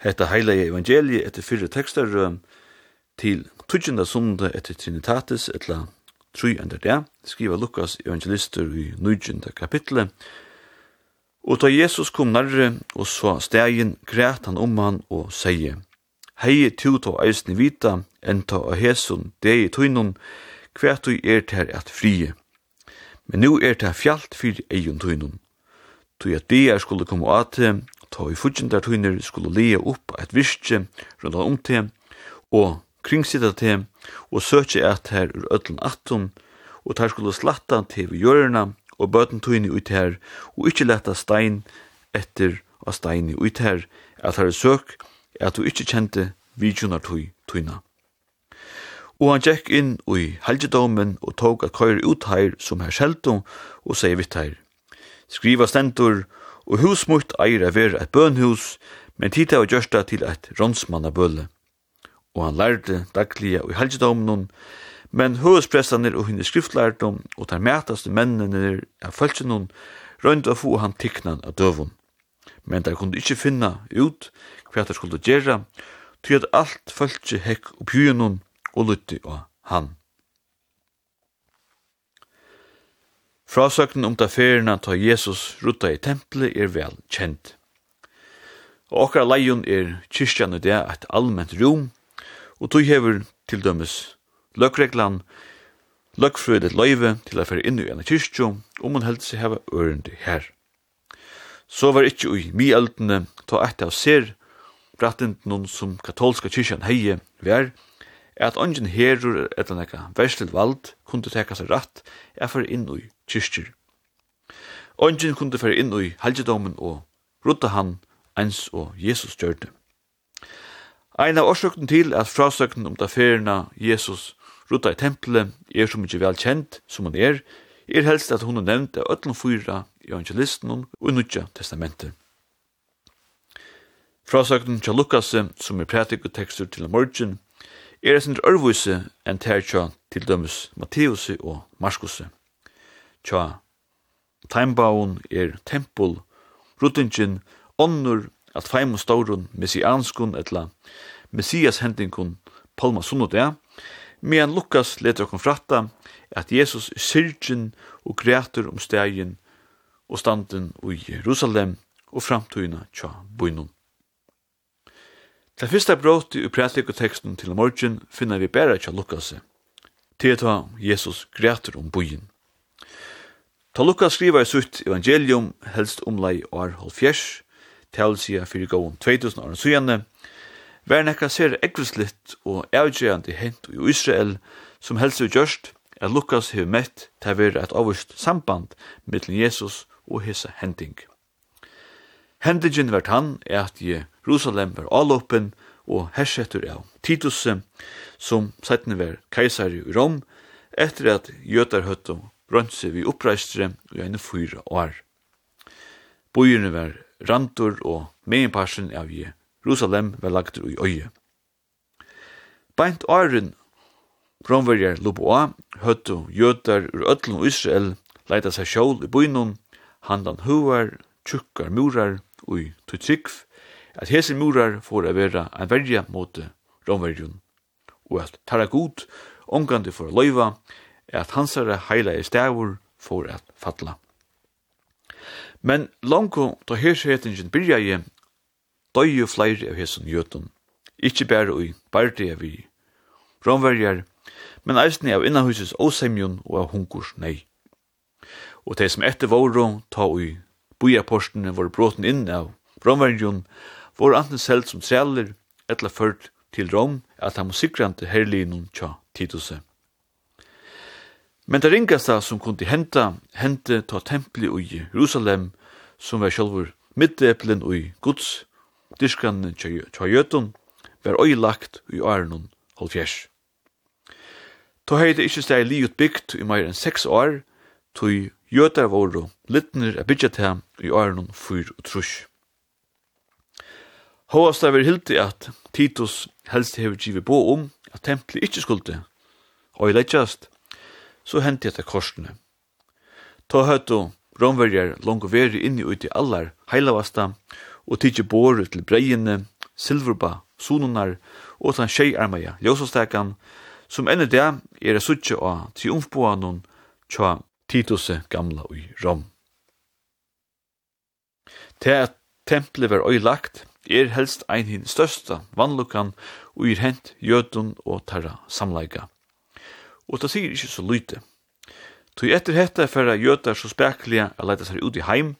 hetta heila evangelie etter fyrre tekstar til tutsjenda sunda etter Trinitatis etla tru enda det, skriva Lukas evangelister i nujjenda kapitlet. Og da Jesus kom nærre og så stegin, græt han om han og seie, Hei tu to eisne vita, enta og hesun, dei tuinun, kvært du er ter at frie. Men nu er ter fjallt fyr eion tuinun tog at bier skulle komme av til, tog i der tøyner skulle lea opp et virkje rundt om til, og kringsida til, og søkje at her ur ödlen atton, og tar skulle slatta til vi gjørna, og bøten tøyne ut her, og ikkje leta stein etter av stein ut her, at her søk, at du ikkje kjente vidjunar tøy tøyna. Og han gikk inn i helgedomen og tog at køyre ut her som her sjeldom, og sier vitt her, skriva stendur, og husmutt eier er vera et bønhus, men tida og gjørsta til et ronsmannabølle. Og han lærte daglige og i helgedomnen, men høvesprestaner og henne skriftlærdom og der mætaste mennene av følsenen røynd å få han tikknan av døvun. Men der kunne ikkje finna ut hva der skulle gjera, til at alt følse hekk og pjunen og lytte av han. Frasøknen om ta ferina ta Jesus rutta i tempelet er vel kjent. Og okkar leion er kyrkjan i det et allment rom, og tog hever til dømes løkreglan, løkfrøyde løyve til å fære inn i en kyrkjo, om man heldt seg heva ørende her. Så var ikkje ui mi eldene ta eit av ser, brattint noen som katolska kyrkjan heie vær, er at ongen herur etter nekka verstil vald kunde teka seg ratt er for inn i kyrkjer. Ongen kunde fære inn i helgedomen og rutta han eins og Jesus gjørte. Ein av årsøkten til at frasøkten om da ferina Jesus rutta i tempelet er som ikke vel kjent som han er, er helst at hun er nevnt av ötlom fyra i evangelisten og i nutja testamentet. Frasøkten til Lukas, som er tekstur til morgen, er sin ørvise enn tertja til dømes Matteus og Marskuse tja. Teimbaun er tempel, ruttingen, onnur at feim og staurun, messianskun etla, messias hendingun, palma sunnut ja. medan Lukas leter okkur fratta at Jesus er syrgin og greatur om stegin og standen i Jerusalem og framtøyna tja buinun. Det fyrsta brot i prætlikoteksten til morgen finner vi bæra tja Lukas. Tieta Jesus greatur om buin. Ta Lukas skriva i sutt evangelium helst omlai år halvfjers, talsida fyrir gåon 2000 år sujane, vær nekka ser ekvislitt og avgjørende hent i Israel som helst er gjørst at Lukas hefur mett til vera et avvist samband mellom Jesus og hisa hending. Hendingen vart han er at Jerusalem var allåpen og hersetur av Titus som settene var keisari i Rom etter at jötar høttum rønse vi oppreistre i en fyra år. Bojene var randur og meginparsen av Jerusalem var lagt i øye. Beint åren Romverjar Luboa høttu jøtar ur öllum Israel leita seg sjål i bynum, handan huvar, tjukkar murar ui tutsikv, at hese murar får a vera en verja mot romverjun, og at tarra god omgandi for loiva at hansare heila i stavur for at fatla. Men langko da hersetingin byrja i døy jo flere av hesson jötun, ikkje bæra ui bardi av i romverjar, men eisne av innahusets åsemjun og av hunkurs nei. Og de som etter våro ta ui bojarporstene var bråten inn av romverjun, var anten selv som treller, etla ført til Rom, at han må sikrande herlinun tja tituse. Men det ringaste som kunde henta, hente ta templi i Jerusalem, som var sjálfur middeplen i Guds dyrskan tja jötun, var øylagt i Arnon halvfjers. Ta hei det ikkje steg liut bygd i meir enn seks år, tog jötar voru littner er bygget her i årenon fyr og trus. Håast er hildi at Titus helst hever givet bo om at templi ikkje skulde, og i lettjast så hendte etter korsene. Ta høyto romverjar langt og veri inni ut i allar heilavasta og tidsi boru til breiene, silverba, sonunar og tan tjejarmaja, ljósastakan, som enn det er a suttje av triumfboanon tja Tituse gamla ui Rom. Til at tempelet var øylagt, er helst ein hin størsta vannlukkan og er hent jødun og tarra samleika og det sier ikke så lyte. Tog etter hette er færre gjøter så spekliga a leita seg ut i heim,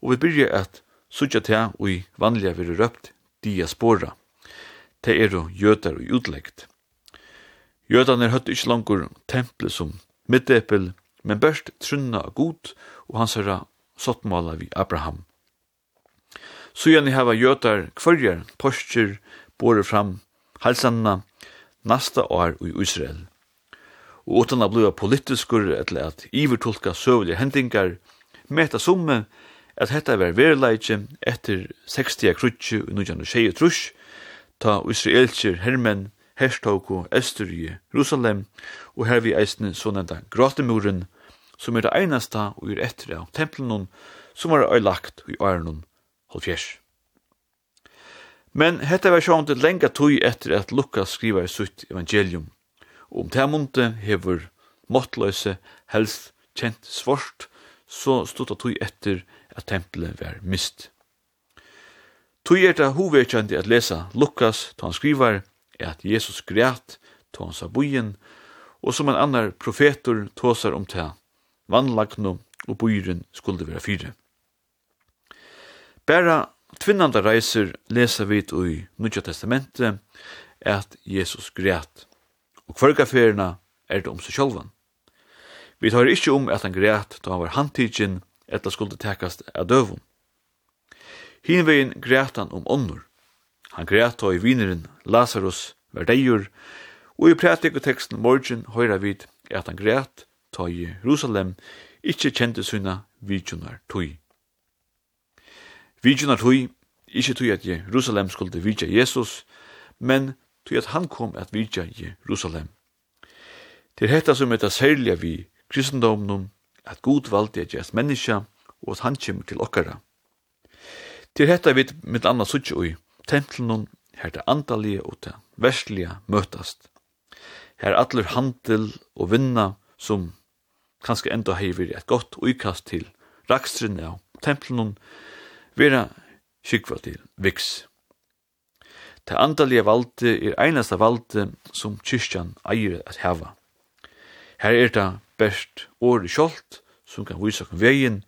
og vi byrja at sutja til og i vanliga vire røpt diaspora. Det er jo gjøter og utleggt. Gjøtene er høtt ikkje langur tempelet som middepel, men børst trunna av god, og hans herra sottmåla vi Abraham. Så gjerne hava gjøtar kvarjar, postjer, bore fram, halsanna, nasta år i Israel og utan at bliva politiskur eller at ivertolka søvlige hendingar, meta summe at hetta var verleitje etter 60 krutsi i 1926 trus, ta israelskir hermen herstoku estur i Jerusalem, og her vi eisne sånenda gratemuren, som er det einasta og er etter av templen som var øylagt i åren halvfjers. Men hetta var sjående lenga tog etter at Lukas skriver i sitt evangelium Om det munte hever måttløse helst kjent svart, så stod det tog etter at tempelet var mist. Tog er det hovedkjent at lesa Lukas, da han skriver at Jesus græt, da han sa bojen, og som en annar profetor tåsar om det, vannlagno og bojen skulle være fire. Bæra tvinnanda reiser lesa vi i Nudja Testamentet at Jesus græt og kvargaferina er det om seg sjálvan. Vi tar ikkje om at han græt da han var handtidsin etter skulle tekast av døvun. Hinvegin græt han om ånder. Han græt da i vineren Lazarus var deir, og i prætikoteksten morgen høyra vid at han græt ta i Jerusalem ikkje kjente sunna vidjunar tui. Vidjunar tui, ikkje tui at Jerusalem skulle vidja Jesus, men tog at han kom at vidja i Jerusalem. Det er hetta som er særlig vi kristendomnum, at god valdi at gjest menneska, og at han kjem til okkara. Det er hetta vi mitt anna suttje ui, templenum, her det andalige og det verslige møtast. Her atler handel og vinna som kanskje enda hever et godt uikast til rakstrinne av templenum, vera skikva til viks. Det andalige valde er einasta valde som kyrkjan eier at heva. Her er det best året kjolt som kan vise oss veien,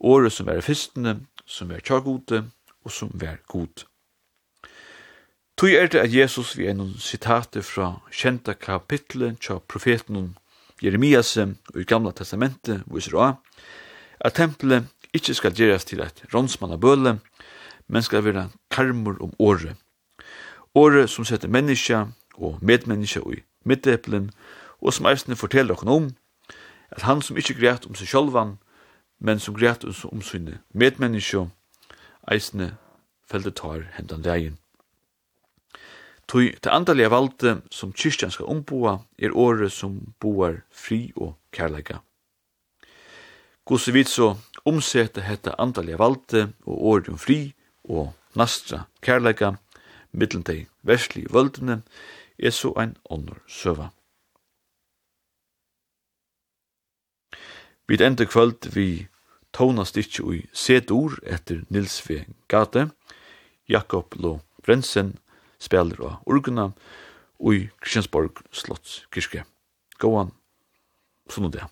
året som er fyrstene, som er tjagode og som er god. Tui er det at Jesus vi enn sitate fra kjenta kapitlet tja profeten Jeremias i Gamla Testamentet viser også at tempelet ikkje skal gjerast til et rånsmann av bøle, men skal være karmur om året Året som setter menneska og medmenneska i middeppelen, og som eisne forteller okken om, at han som ikkje greit om seg sjálvan, men som greit om sine medmenneska, eisne feltet tar hendan degin. Tui det andalige valde som kyrkjan skal omboa er året som boar fri og kærleika. Gose vit så omsette hetta andalige valde og året om fri og nastra kærleika mittlen dei vestlige völdene, er så ein ånder søva. Vi enda kvöld vi tåna stikki ui sedur etter Nils V. Gate, Jakob Lo Brensen spelar av orguna ui Kristiansborg slotts kyrkje. Gåan, sunnu det.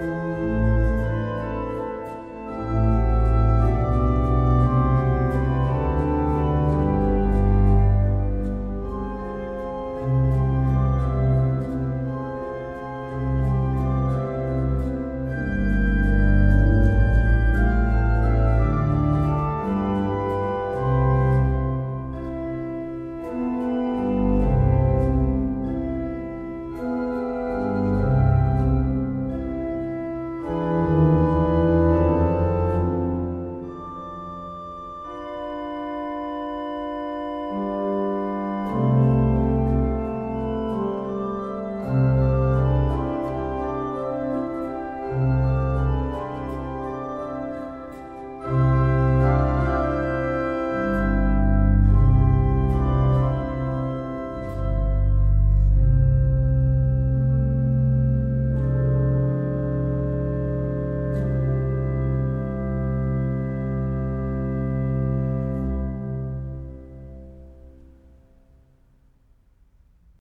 Musik